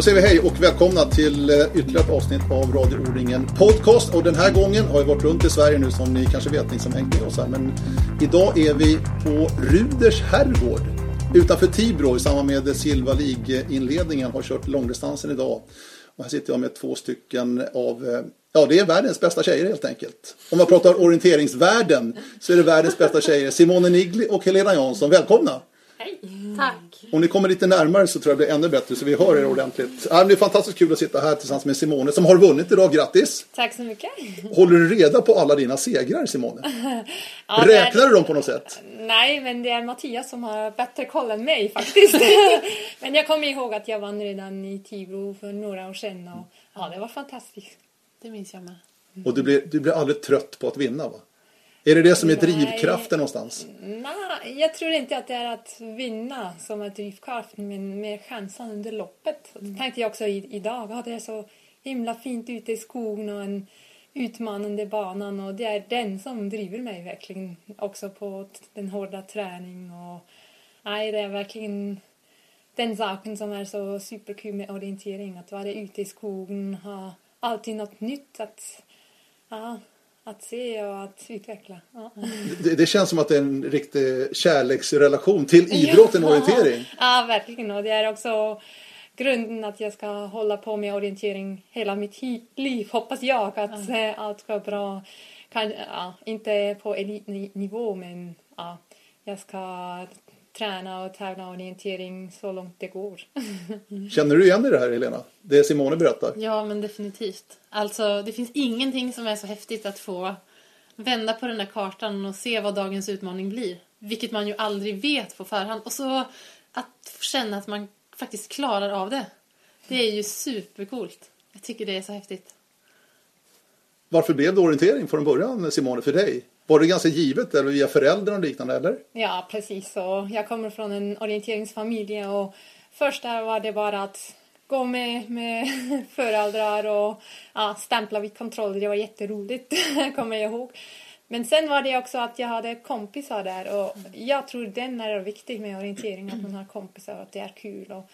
Då säger vi hej och välkomna till eh, ytterligare ett avsnitt av Radio O-ringen Podcast. Och den här gången har vi varit runt i Sverige nu som ni kanske vet, ni som hängt med oss här. Men idag är vi på Ruders herrgård utanför Tibro i samband med Silva League-inledningen. Har kört långdistansen idag. Och här sitter jag med två stycken av eh, Ja, det är världens bästa tjejer helt enkelt. Om man pratar orienteringsvärlden så är det världens bästa tjejer. Simone Nigli och Helena Jansson, välkomna! Hej! Tack! Om ni kommer lite närmare så tror jag det blir ännu bättre så vi hör er ordentligt. Det är fantastiskt kul att sitta här tillsammans med Simone som har vunnit idag. Grattis! Tack så mycket! Håller du reda på alla dina segrar Simone? ja, Räknar du dem på något sätt? Nej, men det är Mattias som har bättre koll än mig faktiskt. men jag kommer ihåg att jag vann redan i Tibro för några år sedan och ja, det var fantastiskt. Det minns jag med. Och du blir, du blir aldrig trött på att vinna va? Är det det som är drivkraften någonstans? Nej, jag tror inte att det är att vinna som är drivkraften, men mer chansen under loppet. Det tänkte jag också idag. Ja, det är så himla fint ute i skogen och en utmanande banan och det är den som driver mig verkligen också på den hårda träning och nej, det är verkligen den saken som är så superkul med orientering, att vara ute i skogen, ha alltid något nytt att ja, att se och att utveckla. Ja. Det, det, känns som att det är en riktig kärleksrelation till idrotten och orientering. Ja, verkligen. Och det är också grunden att jag ska hålla på med orientering hela mitt liv. Hoppas jag att ja. allt ska bra. Kan, ja, inte på elitnivå men ja, jag ska träna och tävla orientering så långt det går. Känner du igen dig i det här Helena? Det Simone berättar? Ja men definitivt. Alltså det finns ingenting som är så häftigt att få vända på den där kartan och se vad dagens utmaning blir. Vilket man ju aldrig vet på förhand. Och så att känna att man faktiskt klarar av det. Det är ju supercoolt. Jag tycker det är så häftigt. Varför blev det orientering från början Simone för dig? Var det ganska givet eller via föräldrar och liknande eller? Ja, precis så. Jag kommer från en orienteringsfamilj och först där var det bara att gå med, med föräldrar och ja, stämpla vid kontroll. Det var jätteroligt, kommer jag ihåg. Men sen var det också att jag hade kompisar där och jag tror den är viktig med orientering, att man har kompisar och att det är kul. Och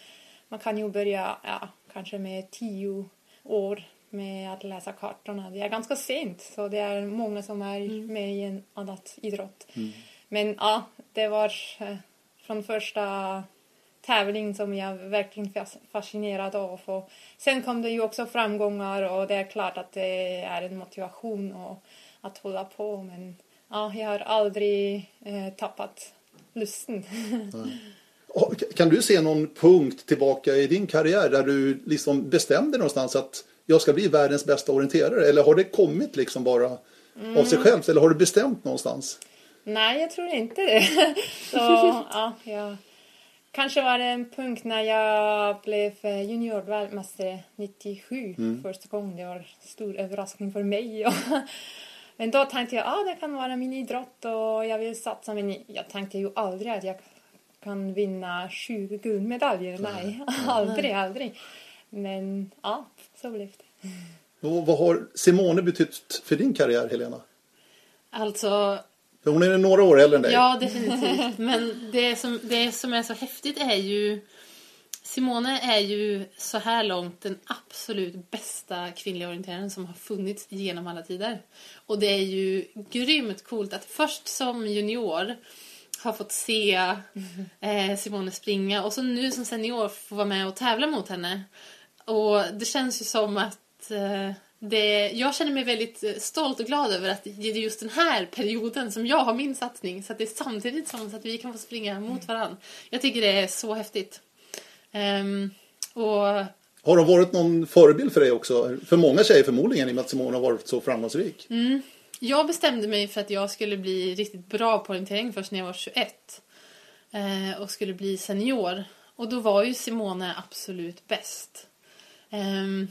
man kan ju börja ja, kanske med tio år med att läsa kartorna. Det är ganska sent så det är många som är mm. med i en annat idrott. Mm. Men ja, det var eh, från första tävling som jag verkligen fascinerad av. Och sen kom det ju också framgångar och det är klart att det är en motivation och att hålla på. Men ja, jag har aldrig eh, tappat lusten. Kan du se någon punkt tillbaka i din karriär där du liksom bestämde någonstans att jag ska bli världens bästa orienterare? Eller har det kommit liksom bara mm. av sig mm. självt? Eller har du bestämt någonstans? Nej, jag tror inte det. Så, ja, ja. Kanske var det en punkt när jag blev juniorvärldsmästare 97 mm. första gången. Det var en stor överraskning för mig. men då tänkte jag att ah, det kan vara min idrott och jag vill satsa. Men jag tänkte ju aldrig att jag kan vinna 20 guldmedaljer. Nej, aldrig, aldrig. Men ja, så blev det. Och vad har Simone betytt för din karriär, Helena? Alltså... För hon är några år äldre än dig. Ja, definitivt. Men det som, det som är så häftigt är ju... Simone är ju så här långt den absolut bästa kvinnliga orienteraren som har funnits genom alla tider. Och det är ju grymt coolt att först som junior har fått se eh, Simone springa och så nu som senior få vara med och tävla mot henne. Och det känns ju som att eh, det, jag känner mig väldigt eh, stolt och glad över att det är just den här perioden som jag har min satsning. Så att det är samtidigt som att vi kan få springa mot varandra. Jag tycker det är så häftigt. Um, och... Har de varit någon förebild för dig också? För många tjejer förmodligen i och med att Simone har varit så framgångsrik. Mm. Jag bestämde mig för att jag skulle bli riktigt bra på orientering först när jag var 21. Eh, och skulle bli senior. Och då var ju Simone absolut bäst. Um,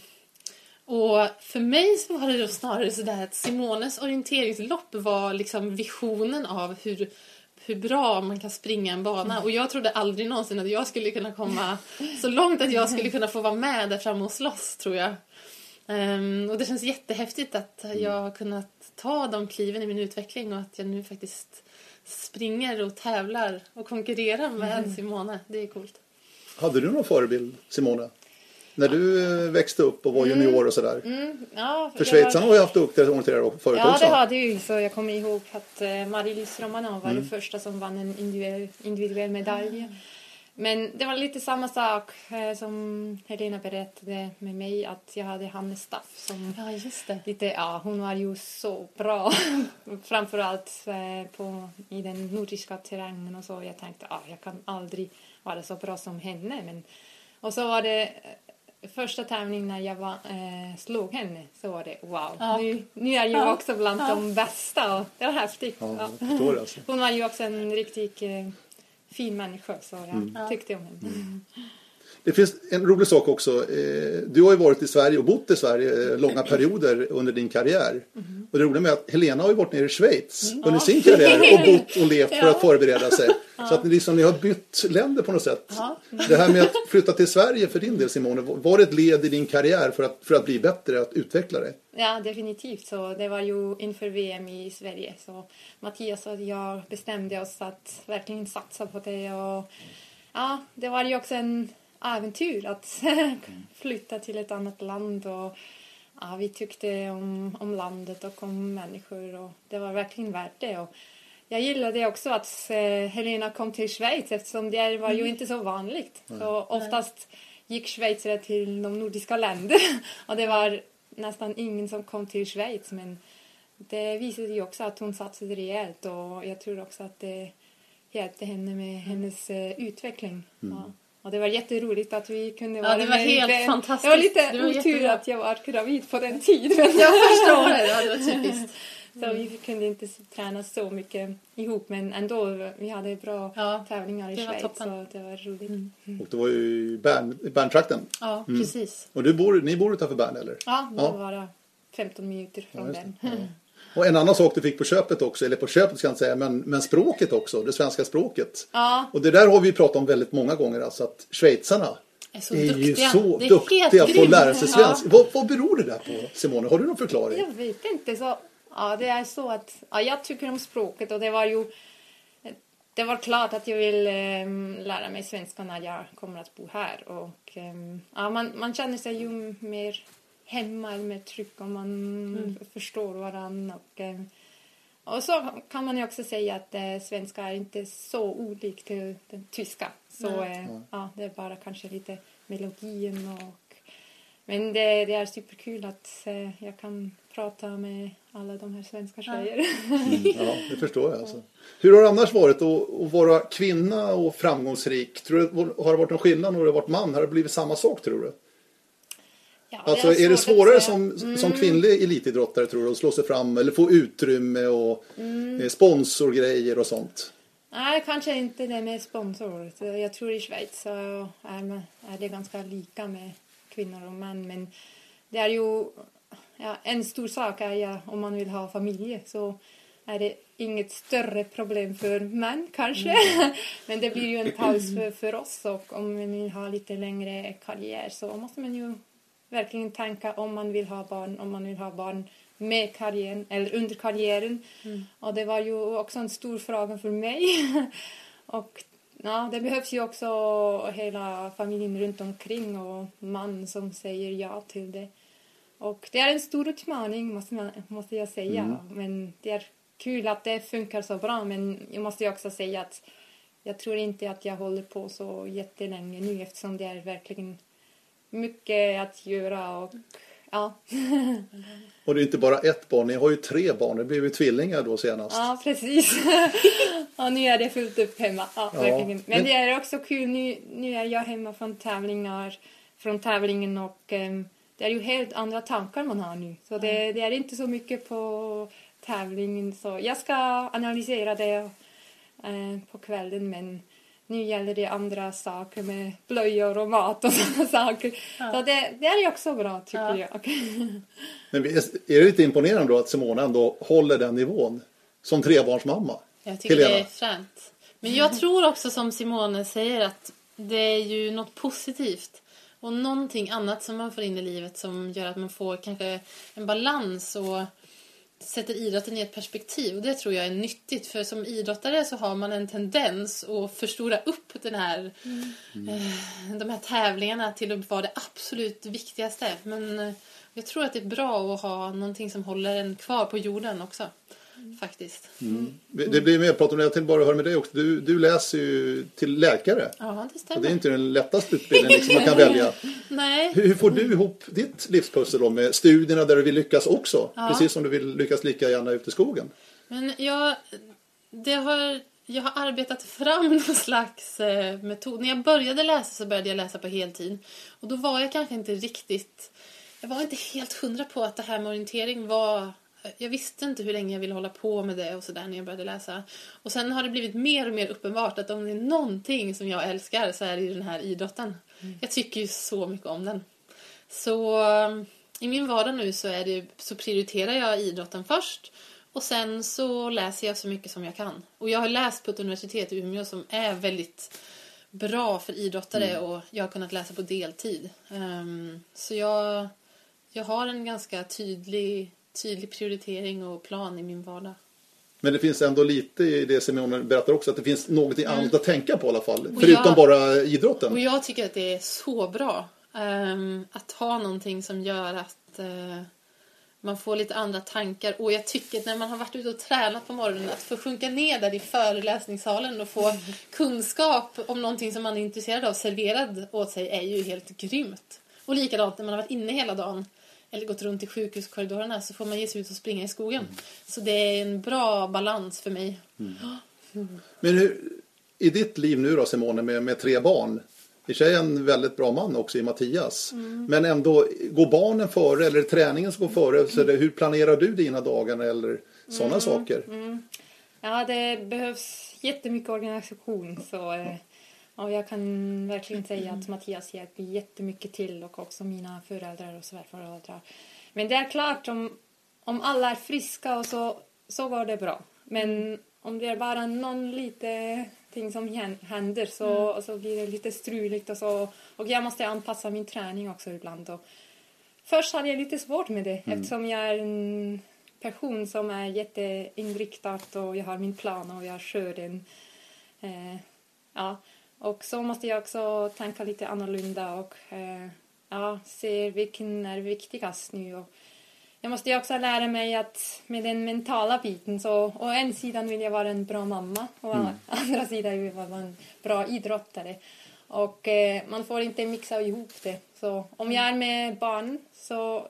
och för mig så var det då snarare sådär att Simones orienteringslopp var liksom visionen av hur, hur bra man kan springa en bana. Och jag trodde aldrig någonsin att jag skulle kunna komma så långt att jag skulle kunna få vara med där framme och slåss, tror jag. Um, och det känns jättehäftigt att jag har kunnat ta de kliven i min utveckling och att jag nu faktiskt springer och tävlar och konkurrerar med mm. Simone. Det är coolt. Hade du någon förebild, Simone? När du eh, växte upp och var junior och sådär. Mm, ja, För schweizarna har ju haft duktiga orienterare förut Ja, också. det hade ju. Så jag kommer ihåg att eh, Marie-Louise Romanov var Mm. den första som vann en individuell, individuell medalj. Men det var lite samma sak eh, som Helena berättade med mig att jag hade Hanne Staff som Ja, just det. lite, ja, hon var ju så bra. Framförallt på, i den nordiska terrängen och så. Jag tänkte, ja, jag kan aldrig vara så bra som henne. Men, och så var det första tävlingen när jag var, eh, slog henne så var det wow, Ja. nu, nu är jag Ja. också bland Ja. de bästa. Och det var häftigt. Ja, förstår alltså. Hon var ju också en riktigt eh, fin människa så jag Mm. tyckte om henne. Det finns en rolig sak också. Eh, Du har ju varit i Sverige och bott i Sverige eh, långa perioder under din karriär. Mhm. Och det roliga med att Helena har ju varit nere i Schweiz Mm. under sin karriär och bott och levt för att förbereda sig. Så att ni, liksom, ni har bytt länder på något sätt. Ja. Det här med att flytta till Sverige för din del Simone, var det ett led i din karriär för att, för att bli bättre, att utveckla dig? Ja, definitivt. Så det var ju inför VM i Sverige. Så Mattias och jag bestämde oss att verkligen satsa på det. Och, ja, det var ju också en äventyr att flytta till ett annat land. Och, ja, vi tyckte om, om landet och om människor och det var verkligen värt det. Och jag gillade också att Helena kom till Schweiz eftersom det var ju inte så vanligt. Så oftast gick schweizare till de nordiska länderna och det var nästan ingen som kom till Schweiz men det visade ju också att hon satsade rejält och jag tror också att det hjälpte henne med hennes eh, utveckling. Ja. Och det var jätteroligt att vi kunde Ja, vara det var med helt VM. fantastiskt. Det var lite Det var otur jättebra. att jag var gravid på den tiden. Jag förstår det. Ja, det var typiskt. Så vi kunde inte träna så mycket ihop men ändå, vi hade bra Ja, tävlingar i Schweiz toppen. så det var roligt. Och det var ju i Bern, i Berntrakten. Ja, precis. Och du bor, ni bor utanför Bern eller? Ja, det Ja. var bara 15 minuter från just den. Och en annan sak du fick på köpet också, eller på köpet ska jag inte säga, men, men språket också, det svenska språket. Ja, Och det där har vi pratat om väldigt många gånger, alltså att schweizarna Är så är ju så Det duktiga på att lära sig svenska. Vad, vad beror det där på, Simone? Har du någon förklaring? jag vet inte. Så, ja, det är så att ja, jag tycker om språket och det var ju det var klart att jag vill ehm, lära mig svenska när jag kommer att bo här. Och, ehm, ja, man, man känner sig ju mer hemma eller mer trygg om man förstår varandra. Och, ehm, och så kan man ju också säga att eh, svenska är inte så olikt till den tyska. Så eh, ja, det är bara kanske lite melodin och men det, det är superkul att eh, jag kan prata med alla de här svenska tjejer. Ja, det förstår jag. Alltså. Hur har det annars varit att, att vara kvinna och framgångsrik? Tror du, har det varit någon skillnad när du har varit man? Har det blivit samma sak tror du? Ja, Alltså är det svårt att svårare säga. Mm. som, som kvinnlig elitidrottare tror du att slå sig fram eller få utrymme och Mm. eh, sponsorgrejer och sånt? Nej, kanske inte det med sponsor. Jag tror i Schweiz så är, är det ganska lika med kvinnor och män. Men det är ju ja, en stor sak är ja, om man vill ha familj så är det inget större problem för män kanske. Men det blir ju en paus för, för oss och om man vill ha lite längre karriär så måste man ju verkligen tänka om man vill ha barn, om man vill ha barn med karriären eller under karriären. Och det var ju också en stor fråga för mig. och ja, det behövs ju också hela familjen runt omkring och man som säger ja till det. Och det är en stor utmaning måste, man, måste jag säga. Men det är kul att det funkar så bra. Men jag måste ju också säga att jag tror inte att jag håller på så jättelänge nu eftersom det är verkligen mycket att göra och ja. Och det är inte bara ett barn, ni har ju tre barn. Det blev ju tvillingar då senast. Ja, precis. och nu är det fullt upp hemma. Ja, Ja, verkligen. Men, det är också kul. Nu, nu är jag hemma från tävlingar, från tävlingen och ehm, det är ju helt andra tankar man har nu. Så det, det är inte så mycket på tävlingen. Så jag ska analysera det eh, på kvällen men nu gäller det andra saker med blöjor och mat och sådana saker. Så det, det är ju också bra tycker Ja. jag. Men är är det lite imponerande då att Simone ändå håller den nivån? Som trebarnsmamma? Jag tycker Helena. det är fränt. Men jag tror också som Simone säger att det är ju något positivt. Och någonting annat som man får in i livet som gör att man får kanske en balans och sätter idrotten i ett perspektiv och det tror jag är nyttigt för som idrottare så har man en tendens att förstora upp den här, eh, de här tävlingarna till att vara det absolut viktigaste. Men eh, jag tror att det är bra att ha någonting som håller en kvar på jorden också. Faktiskt. Det blir mer prat om det. Jag tänkte bara höra med dig också. Du, du läser ju till läkare. Ja, det Och det stämmer. är inte den lättaste utbildningen liksom man kan välja. Nej, Hur hur får du ihop ditt livspussel då med studierna där du vill lyckas också? Ja. Precis som du vill lyckas lika gärna ute i skogen. Men jag, det har, jag har arbetat fram någon slags eh, metod. När jag började läsa så började jag läsa på heltid. Och då var jag kanske inte riktigt... Jag var inte helt hundra på att det här med orientering var... Jag visste inte hur länge jag ville hålla på med det och sådär när jag började läsa. Och sen har det blivit mer och mer uppenbart att om det är någonting som jag älskar så är det ju den här idrotten. Jag tycker ju så mycket om den. Så eh, i min vardag nu så, är det, så prioriterar jag idrotten först. Och sen så läser jag så mycket som jag kan. Och jag har läst på ett universitet i Umeå som är väldigt bra för idrottare och jag har kunnat läsa på deltid. Ehm, så jag, jag har en ganska tydlig, tydlig prioritering och plan i min vardag. Men det finns ändå lite i det Simone berättar också att det finns något annat att tänka på i alla fall. Och Förutom jag- bara idrotten. Och jag tycker att det är så bra ehm, att ha någonting som gör att eh, man får lite andra tankar. Och jag tycker att när man har varit ute och tränat på morgonen att få sjunka ner där i föreläsningssalen och få kunskap om någonting som man är intresserad av serverad åt sig är ju helt grymt. Och likadant när man har varit inne hela dagen eller gått runt i sjukhuskorridorerna så får man ge sig ut och springa i skogen. Så det är en bra balans för mig. Men hur, i ditt liv nu då Simone med, med tre barn. I sig en väldigt bra man också i Mattias. Mm. Men ändå, går barnen före eller är träningen som går före? Så det, hur planerar du dina dagar eller sådana Mm. saker? Ja, det behövs jättemycket organisation. Så, eh, ja, jag kan verkligen säga att Mattias hjälper jättemycket till och också mina föräldrar och svärföräldrar. Men det är klart, om, om alla är friska och så, så går det bra. Men om det är bara någon lite ting som hän- händer så, så blir det lite struligt och så. Och jag måste anpassa min träning också ibland. Och först hade jag lite svårt med det eftersom jag är en person som är jätteinriktad och jag har min plan och jag kör den. Eh, ja. Och så måste jag också tänka lite annorlunda och eh, ja, se vilken är viktigast nu. Och jag måste också lära mig att med den mentala biten så å en sidan vill jag vara en bra mamma och å andra sidan vill jag vara en bra idrottare. Och eh, man får inte mixa ihop det. Så om jag är med barn så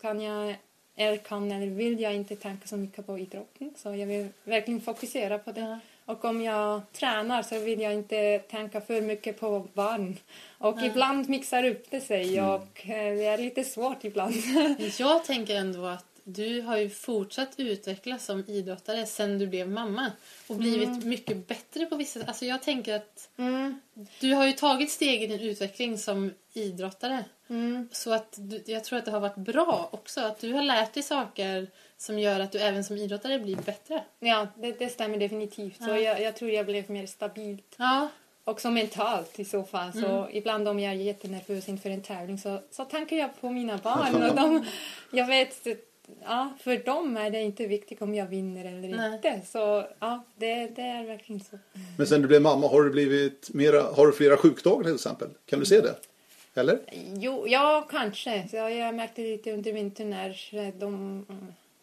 kan jag eller kan eller vill jag inte tänka så mycket på idrotten. Så jag vill verkligen fokusera på det. Och om jag tränar så vill jag inte tänka för mycket på barn. Och ibland mixar upp det sig och eh, det är lite svårt ibland. Jag tänker ändå att du har ju fortsatt utvecklas som idrottare sen du blev mamma och blivit mycket bättre på vissa... Alltså jag tänker att Mm. du har ju tagit steg i din utveckling som idrottare. Mm. Så att du, jag tror att det har varit bra också. Att du har lärt dig saker som gör att du även som idrottare blir bättre. Ja, det, det stämmer definitivt. Så Ja. jag, jag tror jag blev mer stabilt. Ja, Också mentalt i så fall. Så ibland om jag är jättenervös inför en tävling så, så tänker jag på mina barn. Och de, jag vet, ja, för dem är det inte viktigt om jag vinner eller Nej. inte. Så ja, det, det är verkligen så. Men sen du blev mamma, har du blivit mera, har du flera sjukdagar till exempel? Kan du se det? Eller? Jo, ja, kanske. Så jag märkte lite under vintern när de,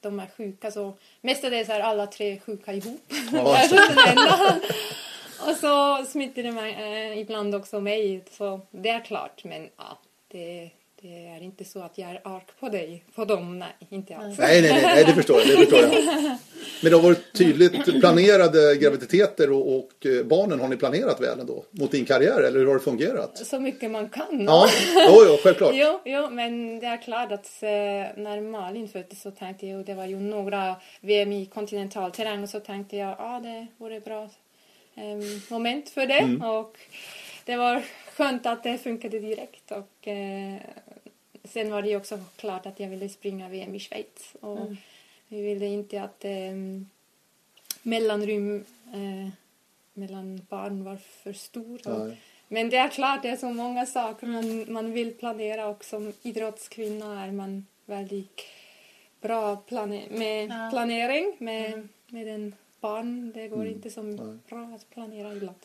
de är sjuka. Så mestadels är alla tre sjuka ihop. Ja. Och så smittar det mig, eh, ibland också mig. Så det är klart. Men ja, det, det är inte så att jag är arg på dig. På dem, nej. Inte alls. Nej, nej, nej, nej det förstår jag. Det förstår jag. Men det har varit tydligt planerade graviditeter och, och eh, barnen har ni planerat väl ändå? Mot din karriär eller hur har det fungerat? Så mycket man kan. Ja, jo, jo, självklart. Jo, jo, men det är klart att eh, när Malin föddes så tänkte jag, och det var ju några VM i kontinentalterräng, och så tänkte jag, ja det vore bra em, moment för det. Och det var skönt att det funkade direkt. Och eh, sen var det ju också klart att jag ville springa VM i Schweiz. Och vi ville inte att um, mellanrym eh, mellan barn var för stor. Och, Nej. men det är klart, det är så många saker man, man vill planera och som idrottskvinna är man väldigt bra plane med Ja. planering med, med en barn. Det går Mm. inte så bra att planera ibland.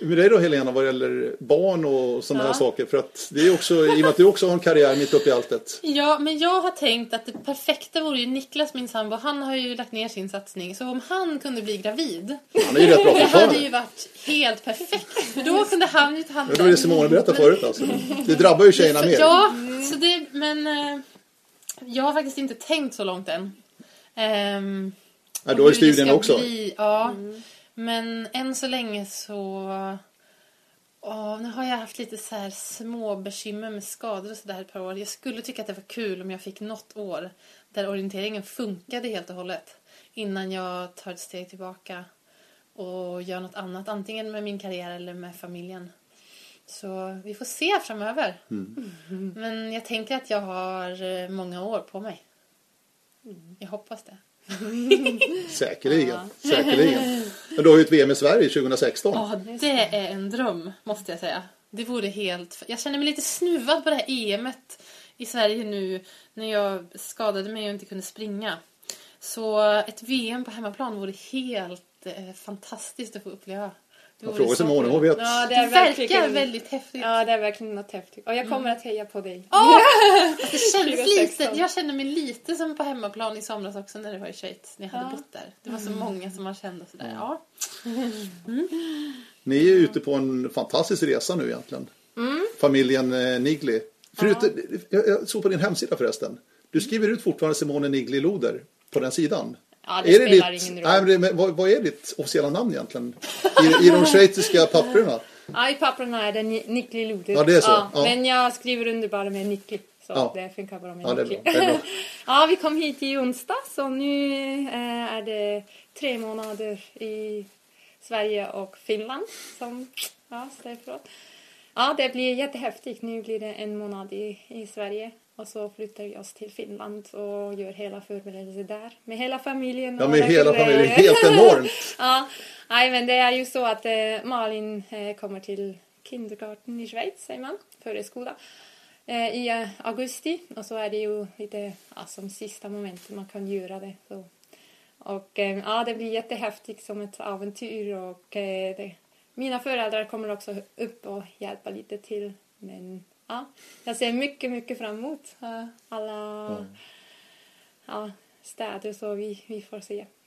Med dig då Helena vad gäller barn och sådana Ja. här saker. För att det är också, i och med att du också har en karriär mitt uppe i alltet. Ja, men jag har tänkt att det perfekta vore ju Niklas, min sambo. Han har ju lagt ner sin satsning. Så om han kunde bli gravid, Han är ju rätt bra det hade ju varit helt perfekt. För då kunde han ju ta hand Ja, det var det Simone berättade förut alltså. Det drabbar ju tjejerna mer. Ja, så det, men eh, jag har faktiskt inte tänkt så långt än. Ehm, Ja, då är studien också. Bli, ja, men än så länge så... Åh, nu har jag haft lite så här små bekymmer med skador och sådär ett par år. Jag skulle tycka att det var kul om jag fick något år där orienteringen funkade helt och hållet. Innan jag tar ett steg tillbaka och gör något annat. Antingen med min karriär eller med familjen. Så vi får se framöver. Mm. Men jag tänker att jag har eh, många år på mig. Jag hoppas det. Säkerligen. Säkerligen. Men du har ju ett VM i Sverige 2016. Ja, det är en dröm, måste jag säga. Det vore helt... Jag känner mig lite snuvad på det här EMet i Sverige nu när jag skadade mig och inte kunde springa. Så ett VM på hemmaplan vore helt eh, fantastiskt att få uppleva. Det Jag vore frågar Simone, kul. hon vet. Ja, Det, det är verkar verkligen, väldigt häftigt. Ja, det är verkligen något häftigt. Och jag kommer att heja på dig. Det kändes 2016. lite, jag kände mig lite som på hemmaplan i somras också när det var i Schweiz. När jag hade Ja. bott där. Det var så många som man kände sådär. Ja. Ni är ute på en fantastisk resa nu egentligen. Mm. Familjen eh, Nigli. Förutom, jag, jag såg på din hemsida förresten. Du skriver ut fortfarande Simone Nigli Loder på den sidan. Ja, det spelar ditt, ingen roll. Nej, men det, vad, vad är ditt officiella namn egentligen? I, i de schweiziska papperna? Ja, i papperna är det Ni- Nikli Luder. Ja, det är så. Ja. Men jag skriver under bara med Nikli. Så Ja. det funkar bra med Ja, det är Nikli. bra. Det är bra. ja, vi kom hit i onsdags och nu eh, är det tre månader i Sverige och Finland som ja, ifrån. Ja, det blir jättehäftigt. Nu blir det en månad i, i Sverige och så flyttar vi oss till Finland och gör hela förberedelser där med hela familjen. Ja, med hela familjen. Helt enormt. Ja, nej, men det är ju så att eh, Malin eh, kommer till kindergarten i Schweiz, säger man, förskola, eh, i eh, augusti. Och så är det ju lite ja, som sista momentet man kan göra det. Så. Och eh, ja, det blir jättehäftigt som ett äventyr och eh, det, mina föräldrar kommer också upp och hjälpa lite till. Men ja, jag ser mycket, mycket fram emot eh, alla ja, städer så vi, vi får se.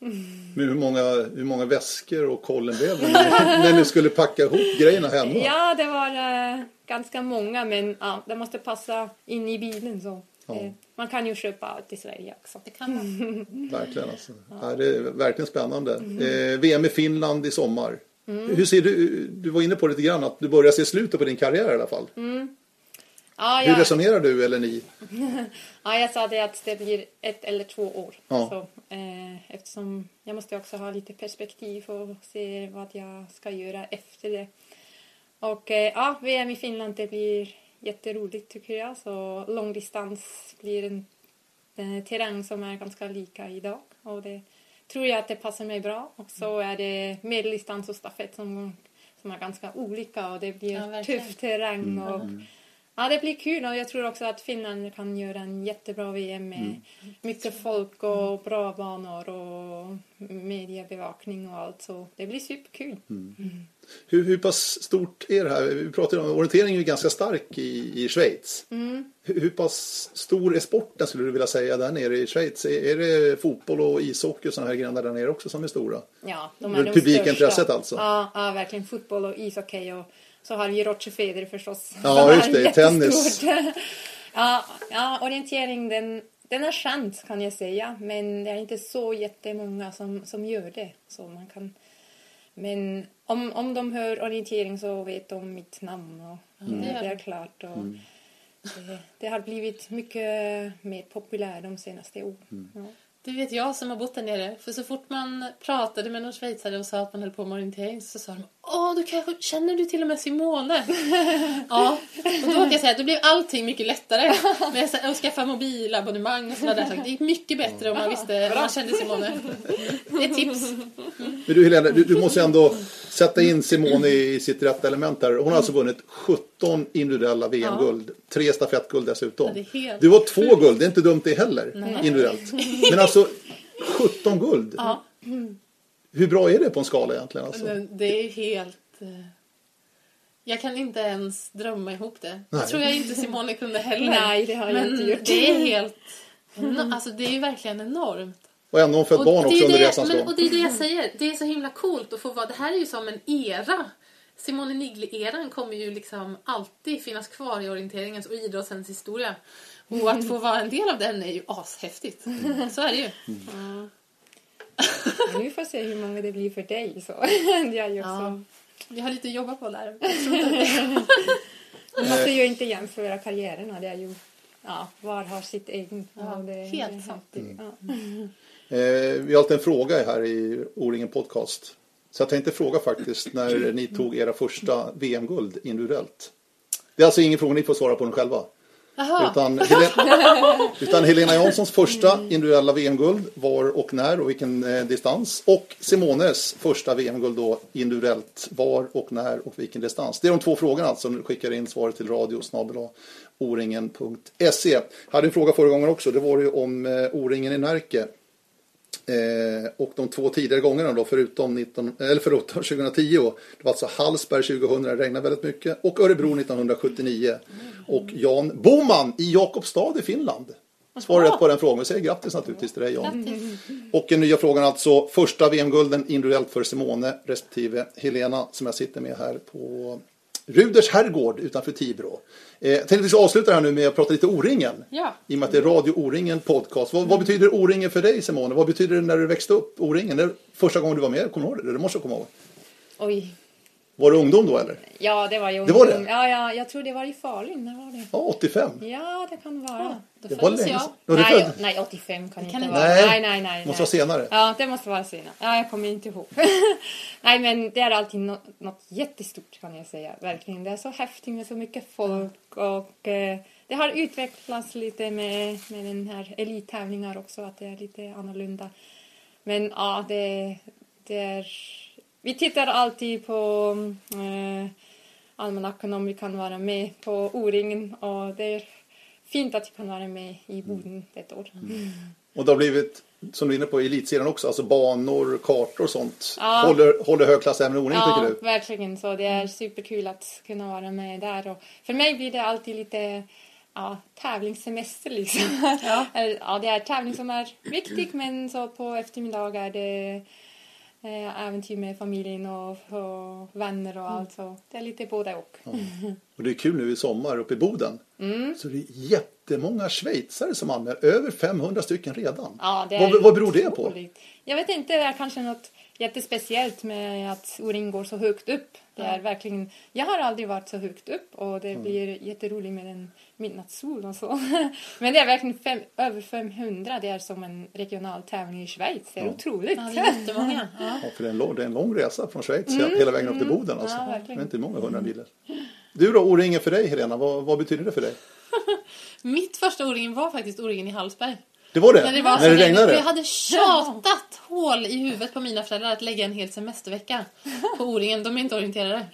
Men hur, många, hur många väskor och kollen blev det när, ni skulle packa ihop grejerna hemma? Ja, det var eh, ganska många men ja, det måste passa in i bilen så. Ja. Eh, man kan ju köpa allt i Sverige också. Det kan man. Verkligen alltså. Ja, det är verkligen spännande. Eh, VM i Finland i sommar. Hur ser du, du var inne på lite grann att du börjar se slutet på din karriär i alla fall. Ja, Hur jag, resonerar du eller ni? ja, jag sa det att det blir ett eller två år. Ja. Så, eh, eftersom jag måste också ha lite perspektiv och se vad jag ska göra efter det. Och eh, ja, VM i Finland det blir jätteroligt tycker jag. Så långdistans blir en, en terräng som är ganska lika idag. Och det tror jag att det passar mig bra. Och så är det medeldistans och stafett som, som är ganska olika och det blir Ja, verkligen. tuff terräng. Och, Ja, det blir kul och jag tror också att Finland kan göra en jättebra VM med mycket folk och bra banor och mediebevakning och allt. Så det blir superkul. Hur, hur pass stort är det här? Vi pratade om orientering är ju ganska stark i, i Schweiz. Mm. Hur, hur pass stor är sporten skulle du vilja säga där nere i Schweiz? Är, är det fotboll och ishockey och sådana här grenar där nere också som är stora? Ja, de är publikintresset alltså? Ja, ja, verkligen. Fotboll och ishockey och så har vi Roger Federer förstås. Ja, just det, jättestort. ja, ja, orientering den, den är chans kan jag säga. Men det är inte så jättemånga som, som gör det. Så man kan... Men om, om de hör orientering så vet de mitt namn och det det, är klart. Och det, det har blivit mycket mer populärt de senaste åren. Ja. Det vet jag som har bott där nere. För så fort man pratade med någon schweizare och sa att man höll på med orientering så sa de Åh, du kanske, känner du till och med Simone? ja, och då kan jag säga att då blev allting mycket lättare. Med att skaffa mobilabonnemang och sådana där saker. Det gick mycket bättre om man visste, om man kände Simone. Det är ett tips. Men du Helena, du, du måste ändå sätta in Simone i, sitt rätta element här. Hon har alltså vunnit 17 individuella VM-guld. Tre stafettguld dessutom. Du har två guld, det är inte dumt det heller. Individuellt. Men alltså 17 guld. Ja, Hur bra är det på en skala egentligen? Alltså? det är helt... eh, Jag kan inte ens drömma ihop det. Nej. Det tror jag inte Simone kunde heller. Nej, det har jag Men inte gjort. det är helt... Alltså det är ju verkligen enormt. Och ändå har hon fött Och barn också under det, resans men, gång. och det är det jag säger. Det är så himla coolt att få vara... Det här är ju som en era. Simone Nigli-eran kommer ju liksom alltid finnas kvar i orienteringens och idrottens historia. Och att få vara en del av den är ju ashäftigt. Så är det ju. Men vi får se hur många det blir för dig. Så. Det är ju också. Ja. Vi har lite att jobba på där. Man måste ju inte jämföra karriärerna. Det är ju, ja, var har sitt eget. Ja, helt sant. alltid- Ja. Eh, vi har alltid en fråga här i O-ringen Podcast. Så jag tänkte fråga faktiskt när ni tog era första VM-guld individuellt. Det är alltså ingen fråga ni får svara på den själva. Jaha. Utan, Helen, utan Helena Janssons första individuella VM-guld var och när och vilken eh, distans. Och Simones första VM-guld då individuellt var och när och vilken distans. Det är de två frågorna alltså. Nu skickar in svaret till radio oringen.se. Hade en fråga förra gången också. Det var ju om eh, O-ringen i Närke. Eh, och de två tidigare gångerna då, förutom 19, eller förlåt, 2010. Det var alltså Hallsberg 2000, det regnade väldigt mycket. Och Örebro 1979. Och Jan Boman i Jakobstad i Finland. Svarar rätt på den frågan. Vi säger grattis naturligtvis till dig Jan. Och den nya frågan alltså, första VM-gulden individuellt för Simone respektive Helena som jag sitter med här på Ruders herrgård utanför Tibro. Eh, jag tänkte att vi ska avsluta här nu med att prata lite O-ringen. Ja. I och med att det är Radio O-ringen podcast. Vad, vad betyder O-ringen för dig Simone? Vad betyder det när du växte upp? O-ringen? Första gången du var med, kommer du ihåg det? Det måste jag komma ihåg. Oj. Var du ungdom då eller? Ja, det var ju Det var det? ungdom. Ja, ja, jag tror det var i Falun. När var det? Ja, 85. Ja, det kan vara. Då Det var föddes länge jag. du nej, född? nej, 85 kan, inte inte vara. Nej, nej, nej. nej måste nej. vara senare. Ja, det måste vara senare. Ja, jag kommer inte ihåg. nej, men det är alltid något, något jättestort kan jag säga. Verkligen. Det är så häftigt med så mycket folk och eh, det har utvecklats lite med, med den här elittävlingar också, att det är lite annorlunda. Men ja, det, det är... Vi tittar alltid på eh, almanackan om vi kan vara med på O-ringen och det är fint att vi kan vara med i Boden ett år. Och det har blivit, som du är inne på, i elitserien också. Alltså banor, kartor och sånt. Ja. Håller, håller hög klass även i O-ringen Ja, tycker du? verkligen så. Det är superkul att kunna vara med där. Och för mig blir det alltid lite ja, tävlingssemester liksom. Ja. ja, det är tävling som är viktig men så på eftermiddag är det äventyr med familjen och, och vänner och allt. Så det är lite både och. Och det är kul nu i sommar uppe i Boden. Mm. Så det är jättemånga schweizare som anmäler. Över 500 stycken redan. Ja, vad, vad beror det på? Jag vet inte, det är kanske något jättespeciellt med att O-ring går så högt upp. Det är verkligen, jag har aldrig varit så högt upp och det Mm. blir jätteroligt med en midnattssol och så. Men det är verkligen fem, över 500, det är som en regional tävling i Schweiz. Det är otroligt. Ja, det är jättemånga. Ja. Ja, för det är, en lång, det är en lång resa från Schweiz hela vägen upp till Boden. Alltså. Mm. Ja, verkligen. det är inte många hundra miler. Du då, O-ringen för dig Helena, vad, vad betyder det för dig? Mitt första O-ringen var faktiskt O-ringen i Hallsberg. Det var det? Det, var När så det regnade? Jag hade tjatat hål i huvudet på mina föräldrar att lägga en hel semestervecka på O-ringen. De är inte orienterade.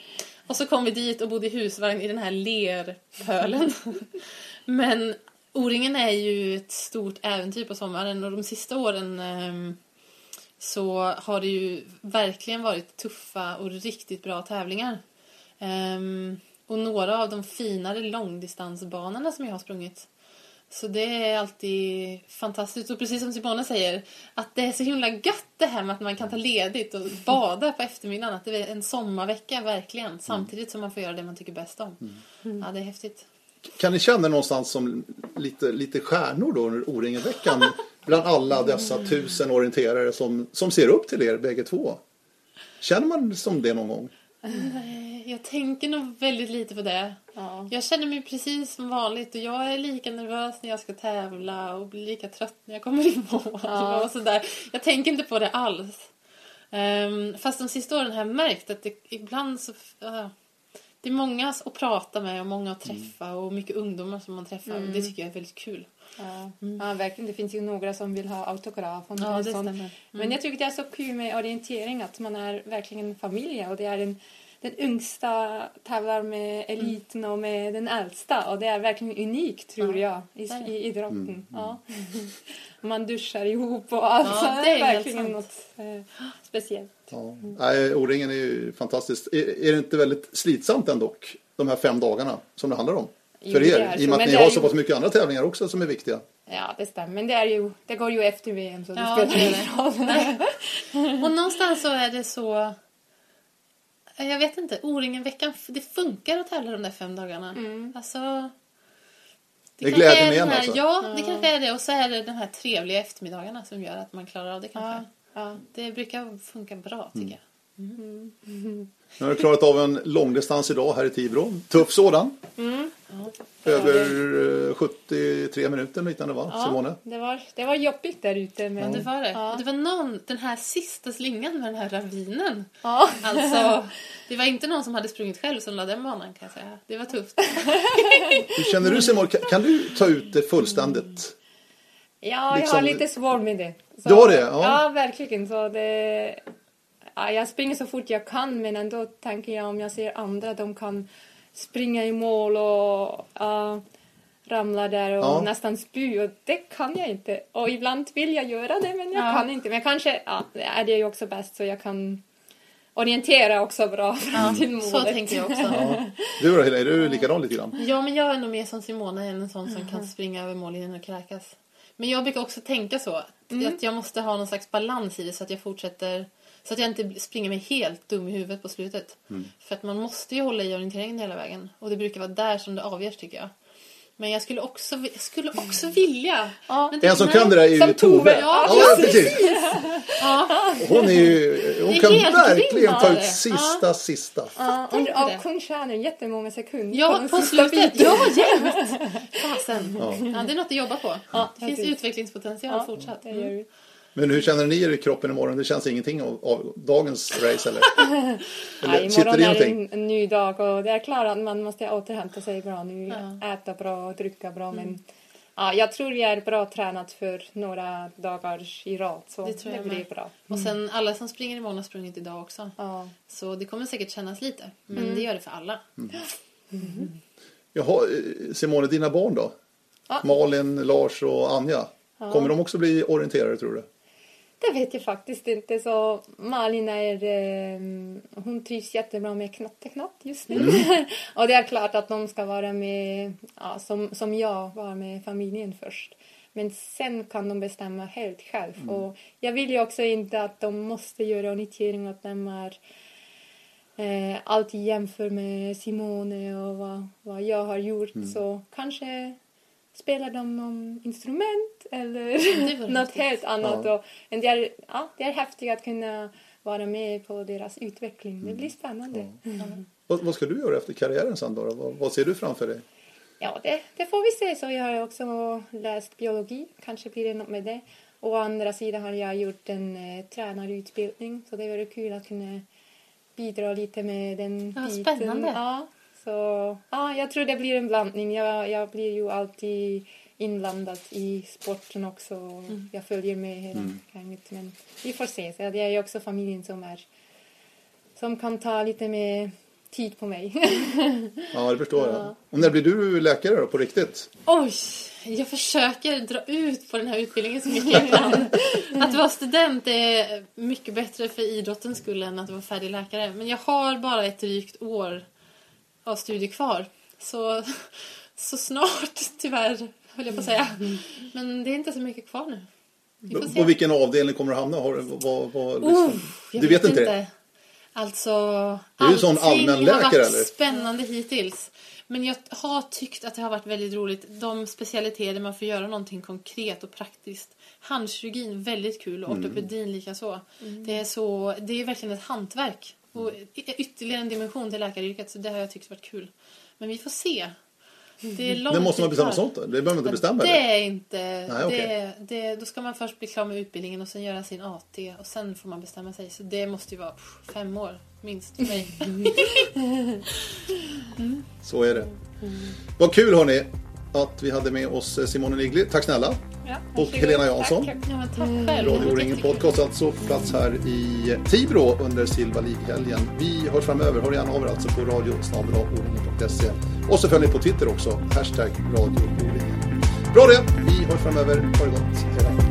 Och så kom vi dit och bodde i husvagn i den här lerpölen. Men O-ringen är ju ett stort äventyr på sommaren och de sista åren ehm, så har det ju verkligen varit tuffa och riktigt bra tävlingar. Ehm, och några av de finare långdistansbanorna som jag har sprungit. Så det är alltid fantastiskt. Och precis som Simone säger, att det är så himla gött det här med att man kan ta ledigt och bada på eftermiddagen. Att det är en sommarvecka verkligen. Samtidigt som man får göra det man tycker bäst om. Ja, det är häftigt. Kan ni känna er någonstans som lite, lite stjärnor då under O-ringen-veckan? bland alla dessa tusen orienterare som, som ser upp till er bägge två. Känner man som det någon gång? Nej, Jag tänker nog väldigt lite på det. Ja. Jag känner mig precis som vanligt och jag är lika nervös när jag ska tävla och blir lika trött när jag kommer i mål. Ja. Och sådär. Jag tänker inte på det alls. Ehm, fast de sista åren har jag märkt att det ibland så... ja, det är många att prata med och många att träffa och mycket ungdomar som man träffar. Mm. Det tycker jag är väldigt kul. Ja. ja, verkligen. Det finns ju några som vill ha autograf. Och Ja, det stämmer. Men jag tycker det är så kul med orientering att man är verkligen en familj och det är den, den yngsta tävlar med eliten och med den äldsta och det är verkligen unikt tror Ja, jag i, det är det. i idrotten. Ja. Man duschar ihop och allt. Ja, det är helt verkligen sant. något eh, speciellt. Ja. Nej, O-ringen är ju fantastiskt. Är, är det inte väldigt slitsamt ändå, de här fem dagarna som det handlar om? Jo, För det er, är i och med att ni det har är så ju- pass mycket andra tävlingar också som är viktiga. Ja, det stämmer. Men det, är ju, det går ju efter VM så det Ja, spelar det ingen roll. Och någonstans så är det så... Jag vet inte, O-ringen-veckan, det funkar att tävla de där fem dagarna. Alltså... Det kanske gläder är här, alltså. Ja, det kanske är det. Och så är det de här trevliga eftermiddagarna som gör att man klarar av det kanske. Ja, ja. Det brukar funka bra tycker jag. Nu har du klarat av en långdistans idag här i Tibro. Tuff sådan. Mm. Över eh, 73 minuter liknande va, Simone? det, var, det var jobbigt där ute. Men, Men det var det. Ja. Och det var någon, den här sista slingan med den här ravinen. Ja. Alltså, det var inte någon som hade sprungit själv som la den banan kan jag säga. Det var tufft. Hur känner du Simone? Kan, du ta ut det fullständigt? Ja, jag Liksom- har lite svårt med det. Så, Du har det? Ja. Ja, verkligen. Så det, ja, jag springer så fort jag kan men ändå tänker jag om jag ser andra, de kan springa i mål och ja, ramla där och Ja. nästan spy och det kan jag inte. Och ibland vill jag göra det men jag Ja. kan inte. Men kanske ja, är det ju också bäst så jag kan orientera också bra fram till målet. Så tänker jag också. Ja. Du då är du likadan lite grann? Ja, men jag är nog mer som Simona än en sån som kan springa över mållinjen och kräkas. Men jag brukar också tänka så. Att, att jag måste ha någon slags balans i det så att jag fortsätter... Så att jag inte springer mig helt dum i huvudet på slutet. För att man måste ju hålla i orienteringen hela vägen. Och det brukar vara där som det avgörs tycker jag. Men jag skulle också, jag skulle också vilja. Ja. Men det- En som nej. kan det där är ju Som Tove. Tove. Ja, ja, precis. Ja, Hon, är ju, hon Det är kan verkligen ta ut sista, sista. Ja, och, och det. hon tjänar jättemånga sekunder ja på sista slutet. Ja, jämt! Fasen. Ja. det är något att jobba på. Ja, det finns precis. utvecklingspotential Ja, fortsatt. det gör vi. Men hur känner ni er i kroppen imorgon? Det känns ingenting av, av dagens race eller? Nej, eller sitter imorgon det är det någonting? en, ny dag och det är klart att man måste återhämta sig bra nu. Ja. Äta bra och dricka bra. Men ja, jag tror vi är bra tränat för några dagar i rad. Så Det det, tror jag blir med. bra. Och sen alla som springer imorgon har sprungit idag också. Ja. Så det kommer säkert kännas lite. Men det gör det för alla. Jaha, eh, Simone, dina barn då? Ja. Malin, Lars och Anja. Kommer de också bli orienterare tror du? Det vet jag faktiskt inte. Så Malin är, eh, hon trivs jättebra med knatteknatt just nu. och det är klart att de ska vara med, ja, som, som jag var med familjen först. Men sen kan de bestämma helt själv. Och jag vill ju också inte att de måste göra orientering att de är eh, alltid jämför med Simone och vad, vad jag har gjort. Så kanske spelar de någon instrument eller något helt annat. Ja. Och, men det, är, ja, det är häftigt att kunna vara med på deras utveckling. Det blir spännande. Mm. Vad, vad ska du göra efter karriären sen då? Vad, vad ser du framför dig? Ja, det, det får vi se. Så jag har också läst biologi. Kanske blir det något med det. Och å andra sidan har jag gjort en eh, tränarutbildning. Så det vore kul att kunna bidra lite med den Ja, biten. spännande. Ja, så ja, jag tror det blir en blandning. Jag, jag blir ju alltid inblandad i sporten också. Mm. Jag följer med hela gänget. Men vi får se. Så det är ju också familjen som är som kan ta lite mer tid på mig. Ja, det förstår jag. Och när blir du läkare då, på riktigt? Oj, jag försöker dra ut på den här utbildningen så mycket jag kan. Att vara student är mycket bättre för idrottens skull än att vara färdig läkare. Men jag har bara ett drygt år av studier kvar. Så, så snart, tyvärr, höll jag på att säga. Men det är inte så mycket kvar nu. Vi På vilken avdelning kommer du hamna? Har, du- vad, vad, liksom? Oh, jag du vet inte det? Alltså, Du är ju sån allmänläkare, har varit eller? spännande hittills. Men jag har tyckt att det har varit väldigt roligt. De specialiteter man får göra någonting konkret och praktiskt. Handkirurgin, väldigt kul. Och ortopedin lika så. Det, är så. det är verkligen ett hantverk. Och ytterligare en dimension till läkaryrket. Så det har jag tyckt varit kul. Men vi får se. Det är långt Men måste man bestämma sånt då? Det behöver man inte bestämma Det är inte... Nej, okej. det, det, då ska man först bli klar med utbildningen och sen göra sin AT och sen får man bestämma sig. Så det måste ju vara pff, fem år minst för mig. Så är det. Vad kul hörni att vi hade med oss eh, Simone Nigli. Tack snälla. Ja, Och. Helena Jansson. Tack. Ja, men tack själv. Radio O-ringen Podcast alltså plats här i Tibro under Silva League-helgen. Vi hörs framöver. Hör gärna av er alltså på radiosnabel-a-o-ringen.se. Och så följer ni på Twitter också. Hashtag Radio O-ringen. Bra det. Vi hörs framöver. Ha det gott. Hej då.